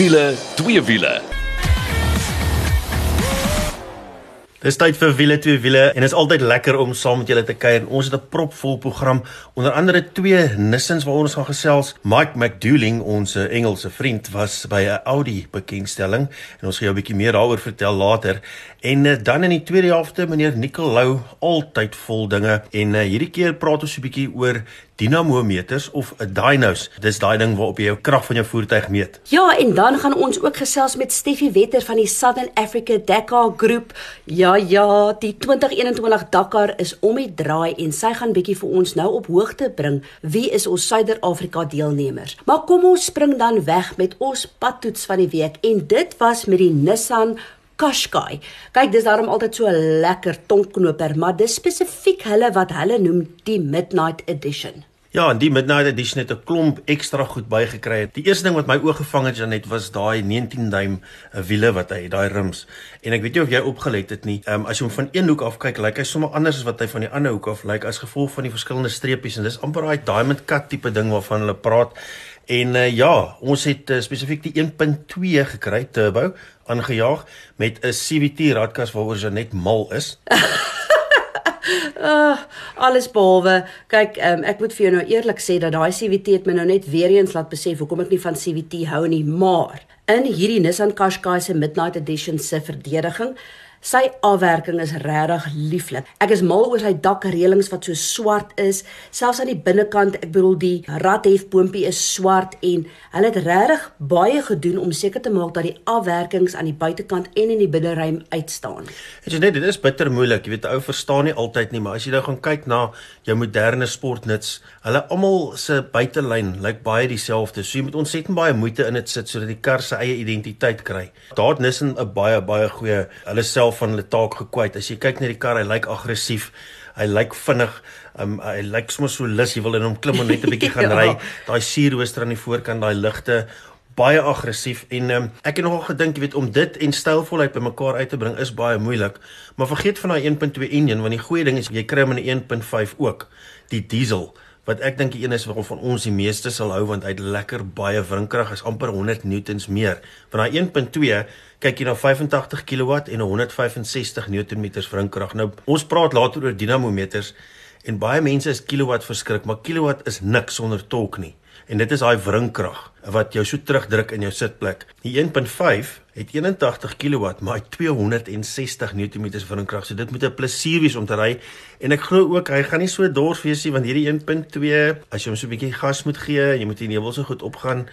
Wiele, twee wiele. Dis tyd vir wiele twee wiele en is altyd lekker om saam met julle te kuier. Ons het 'n propvol program, onder andere twee Nissans waaroor ons gaan gesels. Mike McDouling, ons Engelse vriend, was by 'n Audi bekendstelling en ons gaan jou 'n bietjie meer daaroor vertel later. En eh, dan in die tweede helfte meneer Nicolou, altyd vol dinge en uh, hierdie keer praat ons 'n bietjie oor dinamometers of 'n dynos. Dis daai ding waarop jy jou krag van jou voertuig meet. Ja, en dan gaan ons ook gesels met Steffie Wetter van die Southern Africa Dakar Groep. Ja, ja, die 2021 Dakar is om die draai en sy gaan bietjie vir ons nou op hoogte bring wie is ons Suider-Afrika deelnemers. Maar kom ons spring dan weg met ons padtoets van die week en dit was met die Nissan Qashqai. Kyk, dis daarom altyd so 'n lekker tonkknoper, maar dis spesifiek hulle wat hulle noem die Midnight Edition. Ja, en die Midnight Edition het 'n klomp ekstra goed bygekry. Die eerste ding wat my oog gevang het Janet was daai 19 duim eh, wiele wat hy het, daai rims. En ek weet nie of jy opgelet het nie. Ehm um, as jy hom van een hoek af kyk, lyk hy sommer anders as wat hy van die ander hoek af lyk as gevolg van die verskillende streepies en dis amper daai diamond cut tipe ding waarvan hulle praat. En uh, ja, ons het uh, spesifiek die 1.2 gekry turbo aangejaag met 'n CVT radkas waaroor Janet mal is. Uh, alles behalwe. Kyk um, ek moet vir jou nou eerlik sê dat daai CVT het my nou net weer eens laat besef hoekom ek nie van CVT hou nie maar in hierdie Nissan Qashqai se Midnight Edition se verdediging Sy afwerking is regtig lieflik. Ek is mal oor sy dakreëlings wat so swart is, selfs aan die binnekant. Ek bedoel die radhefboontjie is swart en hulle het regtig baie gedoen om seker te maak dat die afwerkings aan die buitekant en in die binneruim uitstaan. Dit is net dit is bitter moeilik. Jy weet ou verstaan nie altyd nie, maar as jy nou gaan kyk na jou moderne sportnuts, hulle almal se buitelyn lyk baie dieselfde. So jy moet ontsettend baie moeite in dit sit sodat die kar sy eie identiteit kry. Daar het Nissan 'n baie baie goeie hulle self self van hulle taak gekwyt. As jy kyk na die kar, hy lyk aggressief. Hy lyk vinnig. Um, hy lyk sommer so lus jy wil in hom klim en net 'n bietjie gaan ja. ry. Daai sierrooster aan die voorkant, daai ligte baie aggressief en um, ek het nogal gedink jy weet om dit en stylvolheid bymekaar uit te bring is baie moeilik maar vergeet van daai 1.2 engine want die goeie ding is jy kry hom in 'n 1.5 ook die diesel wat ek dink die een is wat van ons die meeste sal hou want hy het lekker baie wrinkrag is amper 100 newtons meer. Van daai 1.2 kyk jy na 85 kW en 165 newtonmeters wrinkrag. Nou ons praat later oor dinamometers en baie mense is kilowatt verskrik, maar kilowatt is niks sonder torque nie. En dit is daai wringkrag wat jou so terugdruk in jou sitplek. Die 1.5 het 81 kW maar 260 Nm wringkrag. So dit moet 'n plesier wees om te ry. En ek glo ook hy gaan nie so dors wees nie want hierdie 1.2 as jy hom so 'n bietjie gas moet gee, jy moet die nevel so goed opgaan,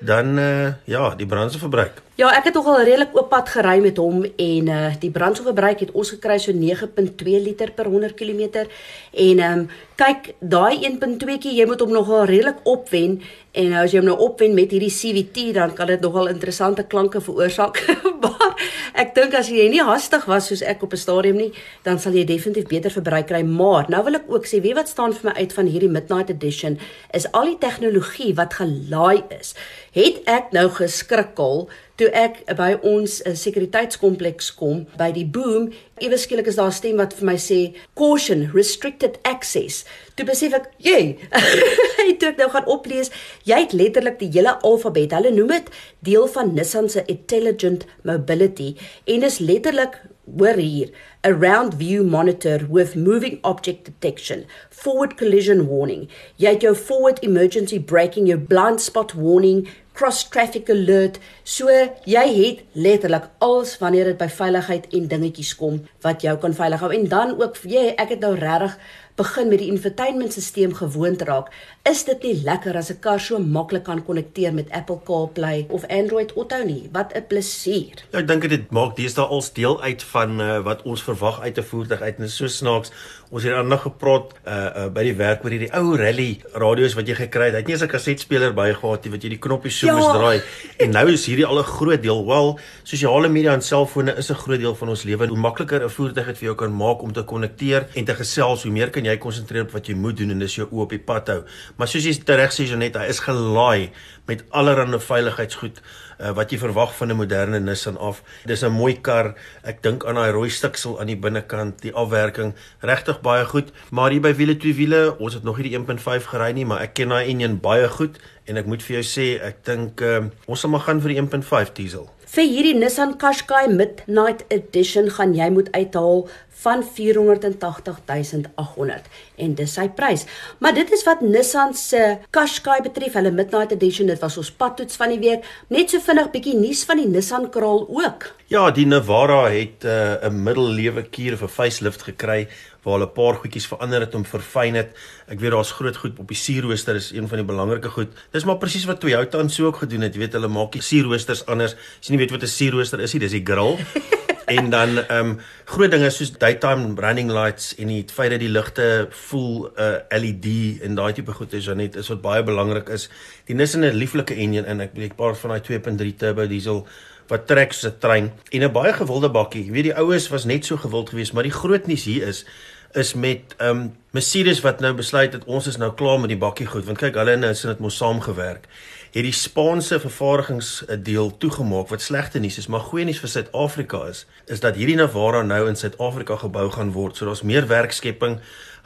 dan uh, ja, die brandstofverbruik. Ja, ek het tog al redelik op pad gery met hom en uh die brandstofverbruik het ons gekry so 9.2 liter per 100 km en ehm um, kyk, daai 1.2tjie, jy moet hom nogal redelik opwen en nou as jy hom nou opwen met hierdie CVT dan kan dit nogal interessante klanke veroorsaak. maar ek dink as jy nie hastig was soos ek op 'n stadium nie, dan sal jy definitief beter verbruik kry, maar nou wil ek ook sê, weet wat staan vir my uit van hierdie Midnight Edition is al die tegnologie wat gelaai is. Het ek nou geskrikkel toe ek by ons uh, sekuriteitskompleks kom by die boom ewe skielik is daar 'n stem wat vir my sê caution restricted access. Toe besef ek jy hy toe ek nou gaan oplees. Jy het letterlik die hele alfabet. Hulle noem dit deel van Nissan se intelligent mobility en is letterlik hoor hier a round view monitor with moving object detection forward collision warning. Jy het jou forward emergency braking jou blind spot warning cross traffic alert. So jy het letterlik alles wanneer dit by veiligheid en dingetjies kom wat jou kan veilig hou en dan ook jy ek het nou regtig begin met die infotainmentstelsel gewoond raak. Is dit nie lekker as 'n kar so maklik kan konnekteer met Apple CarPlay of Android Auto nie? Wat 'n plesier. Ja, ek dink dit maak deesdae als deel uit van uh, wat ons verwag uit 'n voertuig uit. Dit is so snaaks. Ons het aandag gepraat uh, uh by die werk oor hierdie ou rally radio's wat jy gekry het. Hy het nie eens 'n kasetspeler bygehad nie wat jy die knoppies so ja. moes draai. En nou is hierdie al 'n groot deel. Wel, sosiale media en selfone is 'n groot deel van ons lewe. Hoe makliker 'n voertuig dit vir jou kan maak om te konnekteer en te gesels, hoe meer kan jy konsentreer op wat jy moet doen en dis jou oop op die pad hou. Maar soos jy reg sê Janet, hy is gelaai met allerlei veiligheidsgoed uh, wat jy verwag van 'n moderne Nissan af. Dis 'n mooi kar. Ek dink aan daai rooi stiksel aan die binnekant, die afwerking, regtig baie goed. Maar hier by wiele twee wiele, ons het nog nie die 1.5 gery nie, maar ek ken daai enjin baie goed en ek moet vir jou sê, ek dink uh, ons sal maar gaan vir die 1.5 diesel. Vir hierdie Nissan Qashqai Midnight Edition gaan jy moet uithaal van 480800 en dis sy prys. Maar dit is wat Nissan se Qashqai betref, hulle Midnight Edition, dit was ons padtoets van die week. Net so vinnig bietjie nuus van die Nissan Kraal ook. Ja, die Navara het uh, 'n uh, middellewe kuur of 'n facelift gekry waar hulle 'n paar goedjies verander het om verfyn het. Ek weet daar's groot goed op die sierrooster is een van die belangrike goed. Dis maar presies wat Toyota aan so ook gedoen het. Jy weet hulle maak die sierroosters anders. As jy nie weet wat 'n sierrooster is nie, dis die grill. en dan ehm um, groot dinge soos daytime running lights en die feit dat die ligte voel 'n uh, eh, LED en daai tipe goed is Janet is wat baie belangrik is. Die Nissan het 'n lieflike enjin en ek weet 'n paar van daai 2.3 turbo diesel wat trek soos 'n trein en 'n baie gewilde bakkie. Jy weet die oues was net so gewild geweest, maar die groot nuus hier is is met ehm um, Mercedes wat nou besluit het ons is nou klaar met die bakkie goed want kyk hulle nou sin dit mos saamgewerk het die Spaanse vervaardigingsdeel toegemaak wat slegte nuus is, maar goeie nuus vir Suid-Afrika is, is dat hierdie Navara nou in Suid-Afrika gebou gaan word. So daar's meer werkskepping.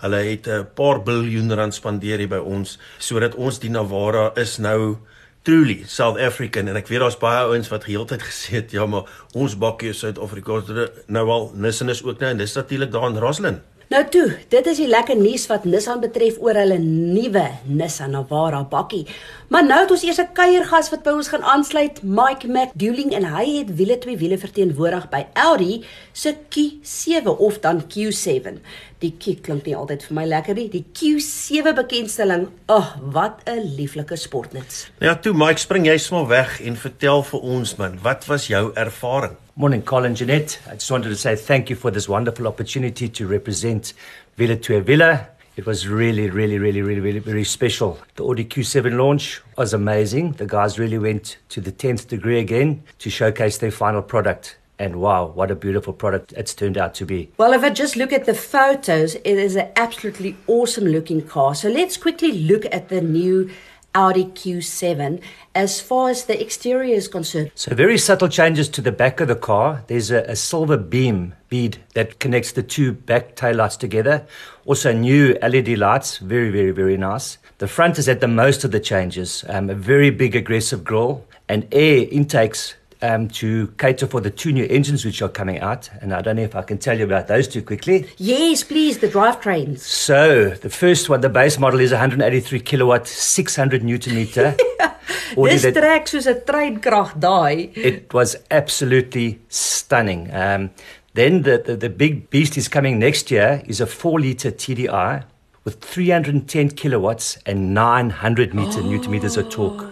Hulle het 'n paar biljoen rand spandeer hier by ons sodat ons die Navara is nou truly South African en ek weet daar's baie ouens wat geheeltyd gesê het ja maar ons bakkie is Suid-Afrikaans nou al Nissan is ook nou en dis natuurlik daar in Roslyn. Nou toe, dit is die lekker nuus wat Nissan betref oor hulle nuwe Nissan Navara bakkie. Maar nou het ons eers 'n kuiergas wat by ons gaan aansluit, Mike McDouling en hy het wiele twee wiele verteenwoordig by Audi se Q7 of dan Q7. Die Q klink nie altyd vir my lekker nie. Die Q7 bekendstelling, ag, oh, wat 'n lieflike sportnuts. Nou ja, toe Mike, spring jy sommer weg en vertel vir ons man, wat was jou ervaring? Morning, Colin Jeanette. I just wanted to say thank you for this wonderful opportunity to represent Villa to Villa. It was really, really, really, really, really, very special. The Audi Q7 launch was amazing. The guys really went to the 10th degree again to showcase their final product. And wow, what a beautiful product it's turned out to be. Well, if I just look at the photos, it is an absolutely awesome looking car. So let's quickly look at the new Audi Q7 as far as the exterior is concerned. So, very subtle changes to the back of the car. There's a, a silver beam bead that connects the two back tail lights together. Also, new LED lights, very, very, very nice. The front is at the most of the changes. Um, a very big aggressive grille and air intakes um, to cater for the two new engines which are coming out. And I don't know if I can tell you about those too quickly. Yes, please, the drivetrains. So, the first one, the base model is 183 kilowatt, 600 newton meter. This Dis trek soos 'n treinkrag daai. It was absolutely stunning. Um, then the, the, the big beast is coming next year is a 4 liter TDI with 310 kilowatts and 900 meter oh. newton meters of torque.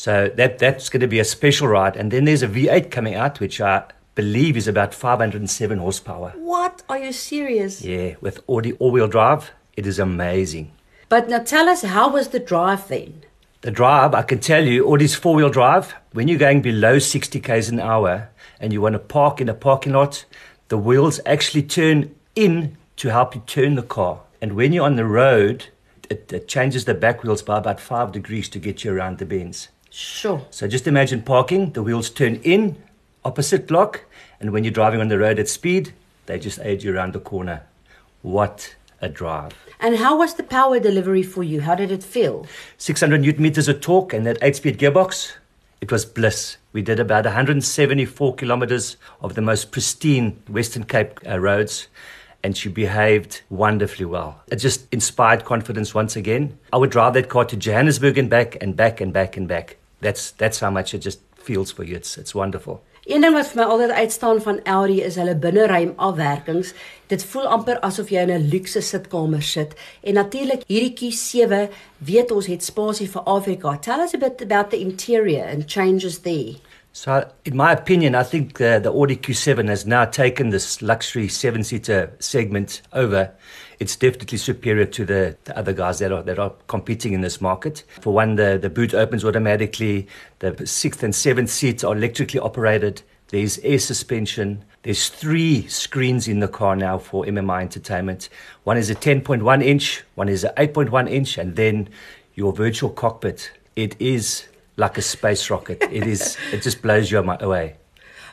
So that that's going to be a special ride. And then there's a V8 coming out, which I believe is about 507 horsepower. What? Are you serious? Yeah, with Audi all-wheel drive, it is amazing. But now tell us, how was the drive then? The drive, I can tell you, Audi's four-wheel drive, when you're going below 60 k's an hour and you want to park in a parking lot, the wheels actually turn in to help you turn the car. And when you're on the road, it, it changes the back wheels by about five degrees to get you around the bends. Sure. So just imagine parking, the wheels turn in, opposite block, and when you're driving on the road at speed, they just aid you around the corner. What a drive. And how was the power delivery for you? How did it feel? 600 newton meters of torque and that 8 speed gearbox. It was bliss. We did about 174 kilometers of the most pristine Western Cape uh, roads and she behaved wonderfully well. It just inspired confidence once again. I would drive that car to Johannesburg and back and back and back and back. That's that's how much it just feels for you. It's it's wonderful. Een ding wat vir my altyd uitstaan van Audi is hulle binneruim afwerkings. Dit voel amper asof jy in 'n luukse sitkamer sit. En natuurlik hierdie Q7 weet ons het spasie vir Afrika. Tell us a bit about the interior and changes there. So, in my opinion, I think uh, the Audi Q7 has now taken this luxury seven-seater segment over. It's definitely superior to the, the, other guys that are that are competing in this market. For one, the, the boot opens automatically. The sixth and seventh seats are electrically operated. There's air suspension. There's three screens in the car now for MMI entertainment. One is a 10.1 inch, one is a 8.1 inch, and then your virtual cockpit, it is like a space rocket. It is. It just blows you away.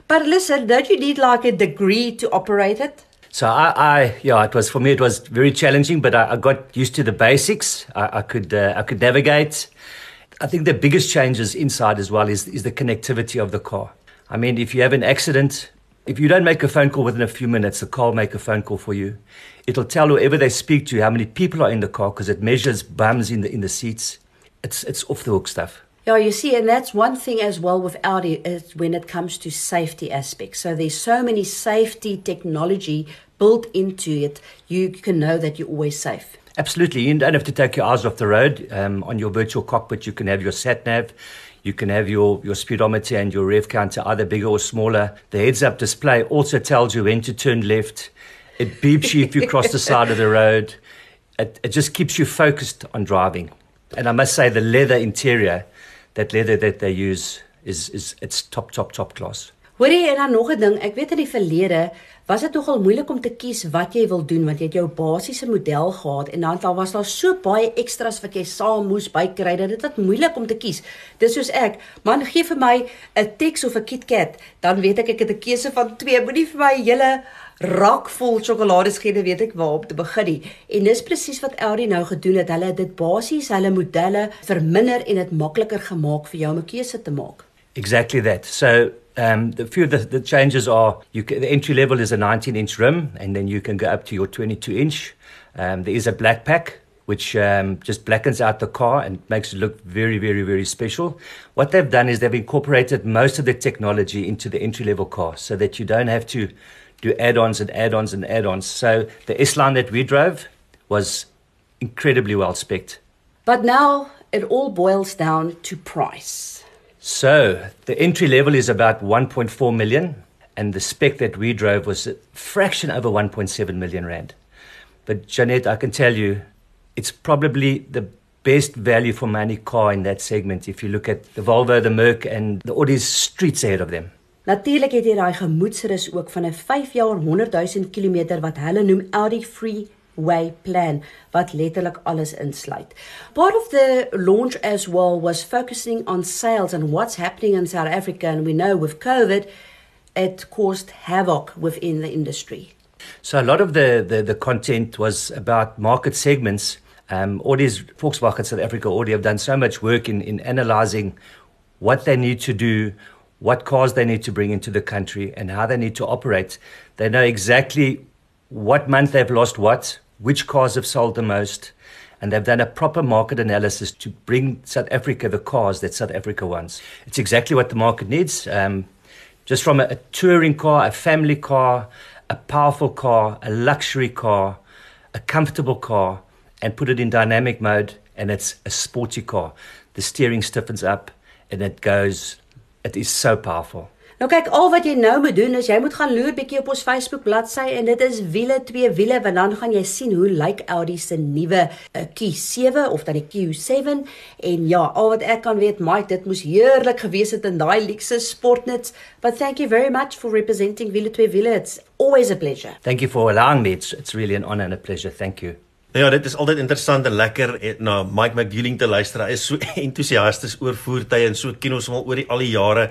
But listen, don't you need like a degree to operate it? So I, I, yeah, it was for me. It was very challenging, but I, I got used to the basics. I, I could, uh, I could navigate. I think the biggest changes inside as well is is the connectivity of the car. I mean, if you have an accident, if you don't make a phone call within a few minutes, the car will make a phone call for you. It'll tell whoever they speak to how many people are in the car because it measures bums in the in the seats. It's it's off the hook stuff. Yeah, you see, and that's one thing as well with Audi is when it comes to safety aspects. So there's so many safety technology built into it. You can know that you're always safe. Absolutely, you don't have to take your eyes off the road. Um, on your virtual cockpit, you can have your sat nav. You can have your, your speedometer and your rev counter either bigger or smaller. The heads up display also tells you when to turn left. It beeps you if you cross the side of the road. It, it just keeps you focused on driving. And I must say, the leather interior that leather that they use is is it's top top top class. Hoorie en dan nog 'n ding, ek weet in die verlede was dit nogal moeilik om te kies wat jy wil doen want jy het jou basiese model gehad en dan was daar so baie extras wat jy saam moes bykry dat dit wat moeilik om te kies. Dis soos ek, man gee vir my 'n Tex of 'n KitKat, dan weet ek ek het 'n keuse van twee. Moenie vir my hele rak vol sjokoladeskede weet ek waar op te begin nie. En dis presies wat Audi nou gedoen het. Hulle het dit basies hulle modelle verminder en dit makliker gemaak vir jou om 'n keuse te maak. Exactly that. So um the few the, the changes are you can, the entry level is a 19 inch rim and then you can go up to your 22 inch. Um there is a black pack which um, just blackens out the car and makes it look very, very, very special. What they've done is they've incorporated most of the technology into the entry level car so that you don't have to do add-ons and add-ons and add-ons. So the S-Line that we drove was incredibly well spec'd. But now it all boils down to price. So the entry level is about 1.4 million and the spec that we drove was a fraction over 1.7 million rand. But Janet, I can tell you it's probably the best value for money car in that segment if you look at the Volvo, the Merc and the Audi's streets ahead of them. Natuurlik het jy daai gemoedsrus ook van 'n 5 jaar 100 000 km wat hulle noem Audi Free Way plan wat letterlik alles insluit. Part of the launch as well was focusing on sales and what's happening in South Africa and we know with COVID it caused havoc within the industry. So a lot of the the, the content was about market segments. Um Audi's Volkswagen South Africa Audi have done so much work in in analyzing what they need to do what cars they need to bring into the country and how they need to operate. They know exactly what month they've lost what, which cars have sold the most, and they've done a proper market analysis to bring South Africa the cars that South Africa wants. It's exactly what the market needs. Um, just from a, a touring car, a family car, a powerful car, a luxury car, a comfortable car, and put it in dynamic mode, and it's a sporty car. The steering stiffens up and it goes It is so powerful. Nou kyk, al wat jy nou moet doen is jy moet gaan loer bietjie op ons Facebook bladsy en dit is wiele twee wiele want dan gaan jy sien hoe lyk Audi se nuwe uh, Q7 of dan die Q7 en ja, al wat ek kan weet, Mike, dit moes heerlik gewees het in daai luxe sportnuts. But thank you very much for representing wiele twee wiele. It's always a pleasure. Thank you for allowing me. It's, it's really an honor and a pleasure. Thank you. Nou ja, dit is altyd interessant en lekker eh, na Mike McGilling te luister. Hy is so entoesiasties oor voertuie en so ken ons hom al oor die al die jare.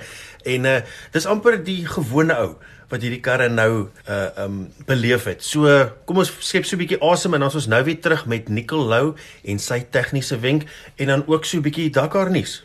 En uh dis amper die gewone ou wat hierdie karre nou uh um beleef het. So kom ons skep so 'n bietjie asem en dan ons nou weer terug met Nicole Lou en sy tegniese wenk en dan ook so 'n bietjie Dakar nuus.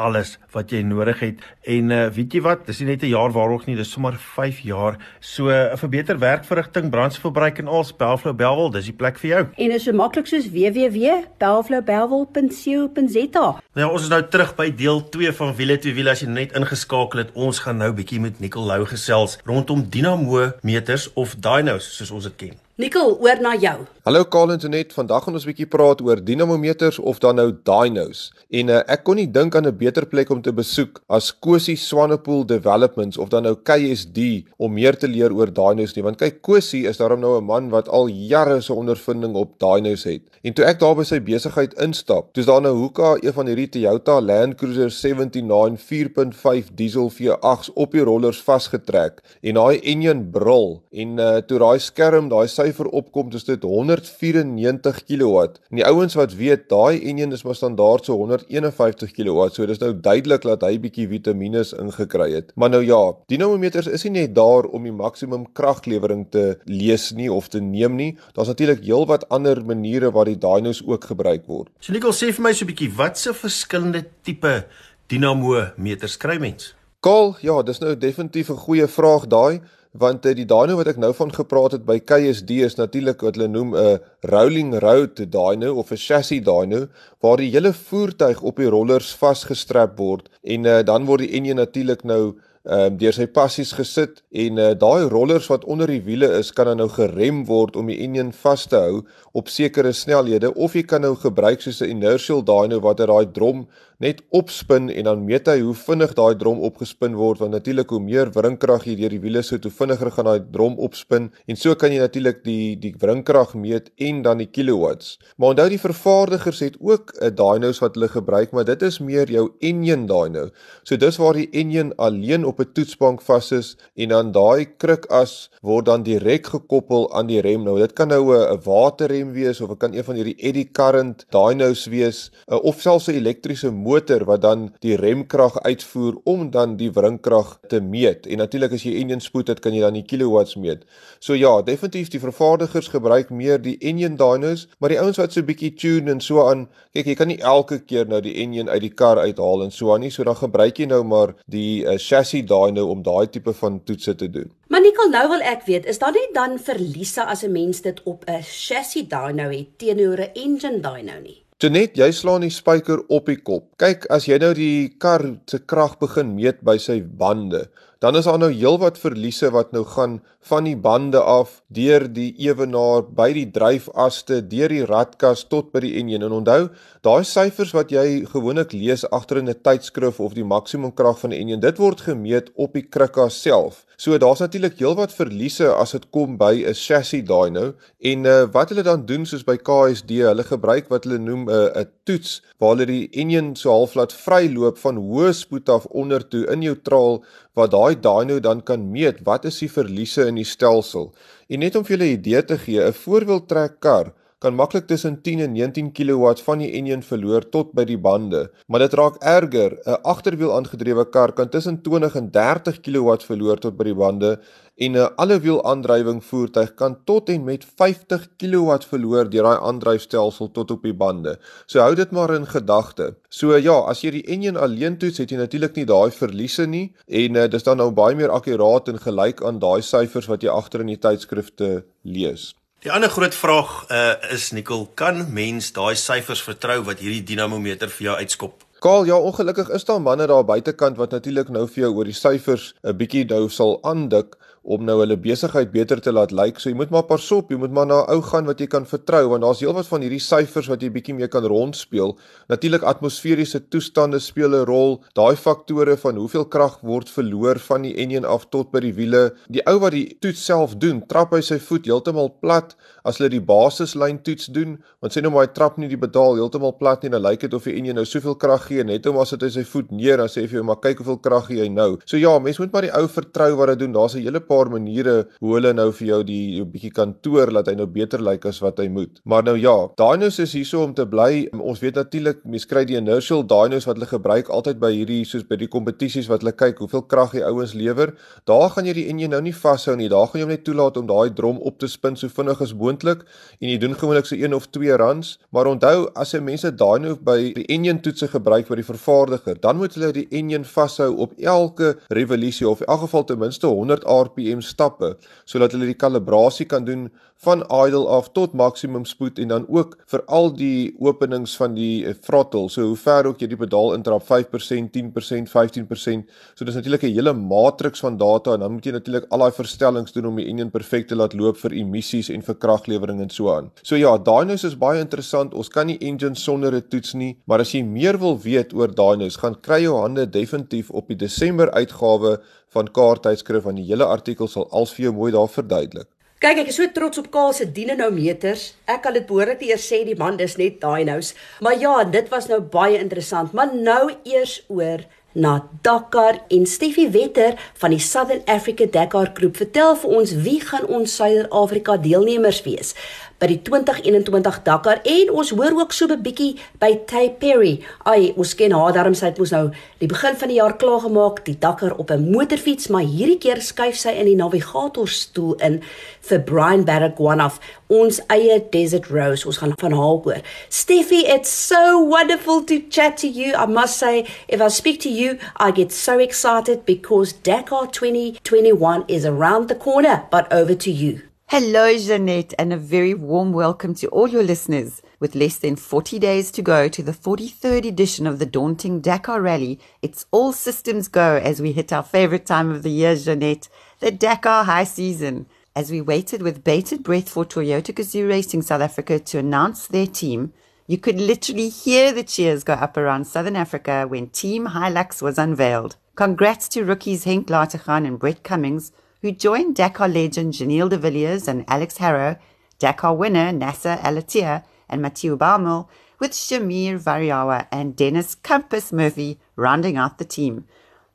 alles wat jy nodig het. En uh, weet jy wat, dis nie net 'n jaar waarog nie, dis sommer 5 jaar. So uh, vir beter werkverrigting, brandstofverbruik en al Bellflow Belwel, dis die plek vir jou. En is so maklik soos www.bellflowbelwel.co.za. Nou ja, ons is nou terug by deel 2 van wiele twee wiele as jy net ingeskakel het. Ons gaan nou bietjie met Nicole Lou gesels rondom dinamo meters of dynos soos ons dit ken. Nikkel, oor na jou. Hallo Karl en Janet, vandag gaan ons 'n bietjie praat oor dinamometers of dan nou dynos. En uh, ek kon nie dink aan 'n beter plek om te besoek as Kosie Swanepoel Developments of dan nou KSD om meer te leer oor dynos nie, want kyk Kosie is daarom nou 'n man wat al jare se ondervinding op dynos het. En toe ek daar by sy besigheid instap, toe's daar nou hoeka een van hierdie Toyota Land Cruiser 79 4.5 diesel V8s op die rollers vasgetrek en daai enjin brul en uh, toe daai skerm daai syfer opkom, dis dit 194 kW. En die ouens wat weet, daai enjin is maar standaard so 151 kW. So dis nou duidelik dat hy bietjie vitamiene ingekry het. Maar nou ja, dinamometers is nie net daar om die maksimum kraglewering te lees nie of te neem nie. Daar's natuurlik heelwat ander maniere waar die dynos ook gebruik word. So Nicole sê vir my so 'n bietjie, watse verskillende tipe dinamometers kry mens? Kaal, ja, dis nou definitief 'n goeie vraag daai want uh, die dyno wat ek nou van gepraat het by KSD is natuurlik wat hulle noem 'n rolling road dyno of 'n chassis dyno waar die hele voertuig op die rollers vasgestrap word en uh, dan word die enjin natuurlik nou um, deur sy passies gesit en uh, daai rollers wat onder die wiele is kan dan nou gerem word om die enjin vas te hou op sekere snelhede of jy kan nou gebruik soos 'n inertial dyno wat daai drom net opspin en dan meet hy hoe vinnig daai drom opgespin word want natuurlik hoe meer wringkrag jy deur die wiele sit hoe vinniger gaan daai drom opspin en so kan jy natuurlik die die wringkrag meet en dan die kilowatts. Maar onthou die vervaardigers het ook 'n dynos wat hulle gebruik maar dit is meer jou engine dyno. So dis waar die engine alleen op 'n toetsbank vas is en dan daai krukas word dan direk gekoppel aan die rem. Nou dit kan nou 'n waterrem wees of dit kan een van hierdie eddy current dynos wees of selfs 'n elektriese motor wat dan die remkrag uitvoer om dan die wringkrag te meet. En natuurlik as jy engine spoed het, kan jy dan die kilowatts meet. So ja, definitief die vervaardigers gebruik meer die engine dynos, maar die ouens wat so bietjie tune en so aan, kyk jy kan nie elke keer nou die engine uit die kar uithaal en so aan nie, so dan gebruik jy nou maar die uh, chassis dyno om daai tipe van toetse te doen. Maar Nicole, nou wil ek weet, is daar nie dan verliese as 'n mens dit op 'n chassis dyno het teenoor 'n engine dyno nie? Janet, jy slaan die spyker op die kop. Kyk, as jy nou die kar se krag begin meet by sy bande, dan is daar nou heelwat verliese wat nou gaan van die bande af deur die ewenaar by die dryfaste deur die radkas tot by die enjin en onthou daai syfers wat jy gewoonlik lees agter in 'n tydskrif of die maksimum krag van die enjin dit word gemeet op die krukka self so daar's natuurlik heelwat verliese as dit kom by 'n chassis dyno en uh, wat hulle dan doen soos by KSD hulle gebruik wat hulle noem 'n uh, 'n toets waar hulle die enjin so half laat vryloop van hoë spoed af onder toe in neutraal wat daai dyno dan kan meet wat is die verliese in die stelsel. En net om vir julle 'n idee te gee, 'n voorwieltrek kar kan maklik tussen 10 en 19 kW van die enjin verloor tot by die bande, maar dit raak erger. 'n Agterwiel aangedrewe kar kan tussen 20 en 30 kW verloor tot by die bande en 'n allewiel aandrywing voertuig kan tot en met 50 kW verloor deur daai aandryfstelsel tot op die bande. So hou dit maar in gedagte. So ja, as jy die enjin alleen toets, het jy natuurlik nie daai verliese nie en uh, dis dan nou baie meer akkuraat en gelyk aan daai syfers wat jy agter in die tydskrifte lees. Die ander groot vraag uh, is Nicole, kan mens daai syfers vertrou wat hierdie dinamometer vir jou uitskop? Kaal, ja, ongelukkig is daar manne daar buitekant wat natuurlik nou vir jou oor die syfers 'n bietjie nou sal aandik om nou hulle besigheid beter te laat lyk. So jy moet maar pas op, jy moet maar na ou gaan wat jy kan vertrou want daar's heelwat van hierdie syfers wat jy bietjie mee kan rondspeel. Natuurlik atmosferiese toestande speel 'n rol. Daai faktore van hoeveel krag word verloor van die enjin af tot by die wiele. Die ou wat die toets self doen, trap hy sy voet heeltemal plat as hulle die basislyn toets doen, want sê nou maar hy trap nie die pedaal heeltemal plat nie, dan lyk dit of die enjin nou soveel krag gee net om as dit hy sy voet neer dan sê vir jou maar kyk hoeveel krag gee hy nou. So ja, mens moet maar die ou vertrou wat hy doen. Daar's 'n hele paar maniere hoe hulle nou vir jou die 'n bietjie kantoor laat hy nou beter lyk as wat hy moet. Maar nou ja, dynos is hierso om te bly. Ons weet natuurlik mense kry die inertial dynos wat hulle gebruik altyd by hierdie soos by die kompetisies wat hulle kyk hoeveel krag die ouens lewer. Daar gaan jy die enjin nou nie vashou nie. Daar gaan jy hom net toelaat om daai drom op te spin so vinnig as moontlik en jy doen gewoonlik so 1 of 2 runs. Maar onthou as jy mense dyno by die enjin toetse gebruik by die vervaardiger, dan moet hulle die enjin vashou op elke revolusie of in elk geval ten minste 100 rpm kpm stappe sodat hulle die kalibrasie kan doen van idle af tot maksimum spoed en dan ook vir al die openings van die eh, throttle. So hoe ver ook jy die pedaal intrap 5%, 10%, 15%. So dis natuurlik 'n hele matriks van data en dan moet jy natuurlik al daai verstellings doen om die engine perfek te laat loop vir emissies en vir kraglewering en so aan. So ja, dynos is baie interessant. Ons kan nie engine sonder 'n toets nie, maar as jy meer wil weet oor dynos, gaan kry jou hande definitief op die Desember uitgawe van kaarttydskrif want die hele artikel sal als vir jou mooi daar verduidelik. Kyk, ek is so trots op Kaal se dinometers. Ek kan dit behoorlik eers sê die man dis net daai nous. Maar ja, dit was nou baie interessant, maar nou eers oor na Dakar en Steffie Wetter van die Southern Africa Dakar groep vertel vir ons wie gaan ons Suider-Afrika deelnemers wees by die 2021 Dakar en ons hoor ook so 'n bietjie by Tay Perry. Ai, ons ken haar daarom sy het mos nou die begin van die jaar klaar gemaak, die Dakar op 'n motorfiets, maar hierdie keer skuif sy in die navigatorstoel in vir Brian Baragwanath, ons eie Desert Rose. Ons gaan van haar hoor. Steffi, it's so wonderful to chat to you. I must say, if I speak to you, I get so excited because Dakar 2021 is around the corner, but over to you. Hello, Jeanette, and a very warm welcome to all your listeners. With less than 40 days to go to the 43rd edition of the daunting Dakar Rally, it's all systems go as we hit our favorite time of the year, Jeanette, the Dakar high season. As we waited with bated breath for Toyota Gazoo Racing South Africa to announce their team, you could literally hear the cheers go up around Southern Africa when Team Hilux was unveiled. Congrats to rookies Henk Latergan and Brett Cummings who joined Dakar legend Janelle de Villiers and Alex Harrow, Dakar winner Nasser Alatia and Mathieu Baumel, with Shamir Variawa and Dennis Compass Murphy rounding out the team.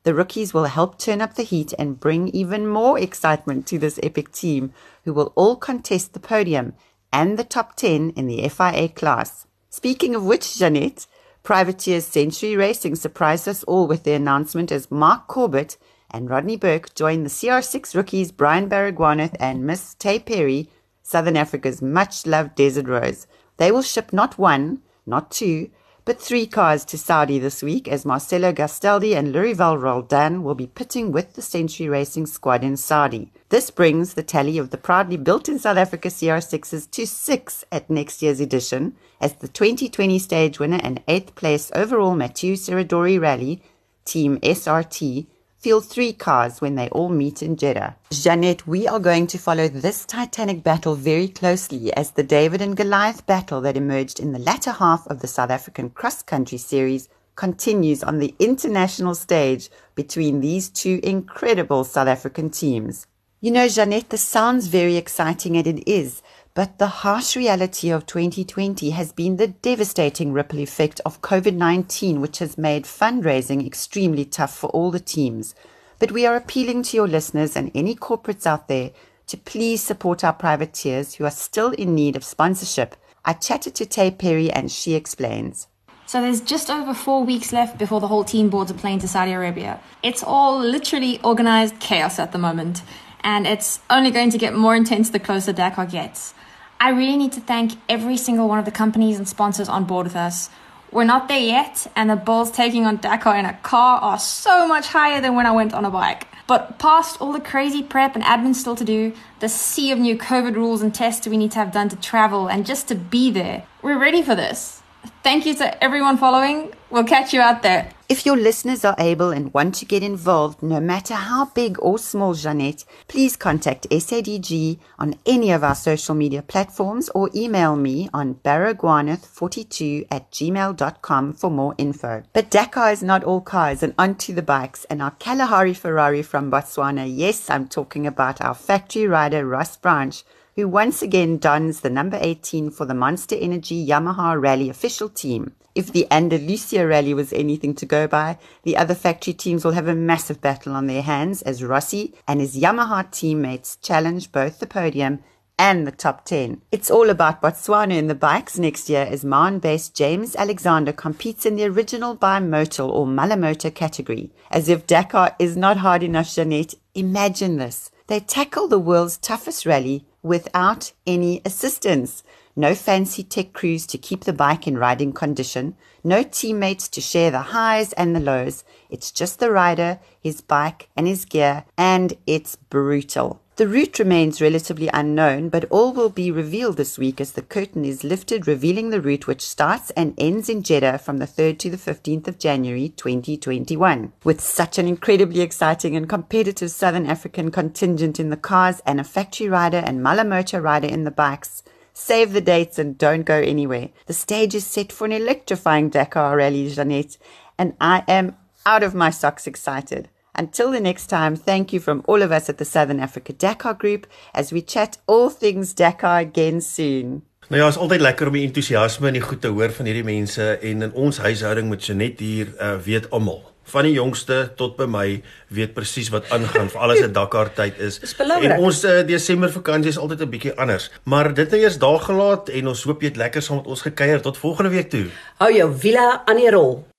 The rookies will help turn up the heat and bring even more excitement to this epic team, who will all contest the podium and the top 10 in the FIA class. Speaking of which, Jeanette, Privateer Century Racing surprised us all with the announcement as Mark Corbett and Rodney Burke joined the CR6 rookies Brian Baragwanath and Miss Tay Perry, Southern Africa's much loved Desert Rose. They will ship not one, not two, but three cars to Saudi this week as Marcelo Gastaldi and Lurival Roldan will be pitting with the Century Racing squad in Saudi. This brings the tally of the proudly built in South Africa CR6s to six at next year's edition, as the 2020 stage winner and eighth place overall Mathieu Seradori Rally, Team SRT, three cars when they all meet in Jeddah. Jeanette, we are going to follow this titanic battle very closely as the David and Goliath battle that emerged in the latter half of the South African cross country series continues on the international stage between these two incredible South African teams. You know, Jeanette, this sounds very exciting and it is, but the harsh reality of 2020 has been the devastating ripple effect of COVID 19, which has made fundraising extremely tough for all the teams. But we are appealing to your listeners and any corporates out there to please support our privateers who are still in need of sponsorship. I chatted to Tay Perry and she explains. So there's just over four weeks left before the whole team boards a plane to Saudi Arabia. It's all literally organized chaos at the moment, and it's only going to get more intense the closer Dakar gets. I really need to thank every single one of the companies and sponsors on board with us. We're not there yet, and the bills taking on Dakar in a car are so much higher than when I went on a bike. But past all the crazy prep and admin still to do, the sea of new COVID rules and tests we need to have done to travel and just to be there, we're ready for this. Thank you to everyone following. We'll catch you out there. If your listeners are able and want to get involved, no matter how big or small, Jeanette, please contact SADG on any of our social media platforms or email me on baragwanath42 at gmail.com for more info. But Dakar is not all cars and onto the bikes and our Kalahari Ferrari from Botswana. Yes, I'm talking about our factory rider Ross Branch who once again dons the number 18 for the Monster Energy Yamaha Rally official team. If the Andalusia Rally was anything to go by, the other factory teams will have a massive battle on their hands as Rossi and his Yamaha teammates challenge both the podium and the top 10. It's all about Botswana in the bikes next year as Mahan-based James Alexander competes in the original bimodal or Malamoto category. As if Dakar is not hard enough, Jeanette, imagine this. They tackle the world's toughest rally without any assistance. No fancy tech crews to keep the bike in riding condition. No teammates to share the highs and the lows. It's just the rider, his bike, and his gear, and it's brutal. The route remains relatively unknown, but all will be revealed this week as the curtain is lifted, revealing the route which starts and ends in Jeddah from the 3rd to the 15th of January 2021. With such an incredibly exciting and competitive Southern African contingent in the cars and a factory rider and Malamocha rider in the bikes, Save the dates and don't go anywhere. The stage is set for an electrifying Dakar rally, Jeanette, and I am out of my socks excited. Until the next time, thank you from all of us at the Southern Africa Dakar Group as we chat all things Dakar again soon. Nou ja, is altyd lekker om die entoesiasme en die goed te hoor van hierdie mense en in ons huishouding met Jenet hier uh, weet almal. Van die jongste tot by my weet presies wat aangaan vir alles 'n Dakar tyd is. Belangrik. En ons uh, Desember vakansie is altyd 'n bietjie anders. Maar dit nou eers daar gelaat en ons hoop jy het lekker saam met ons gekuier tot volgende week toe. Hou jou wiele aan die rol.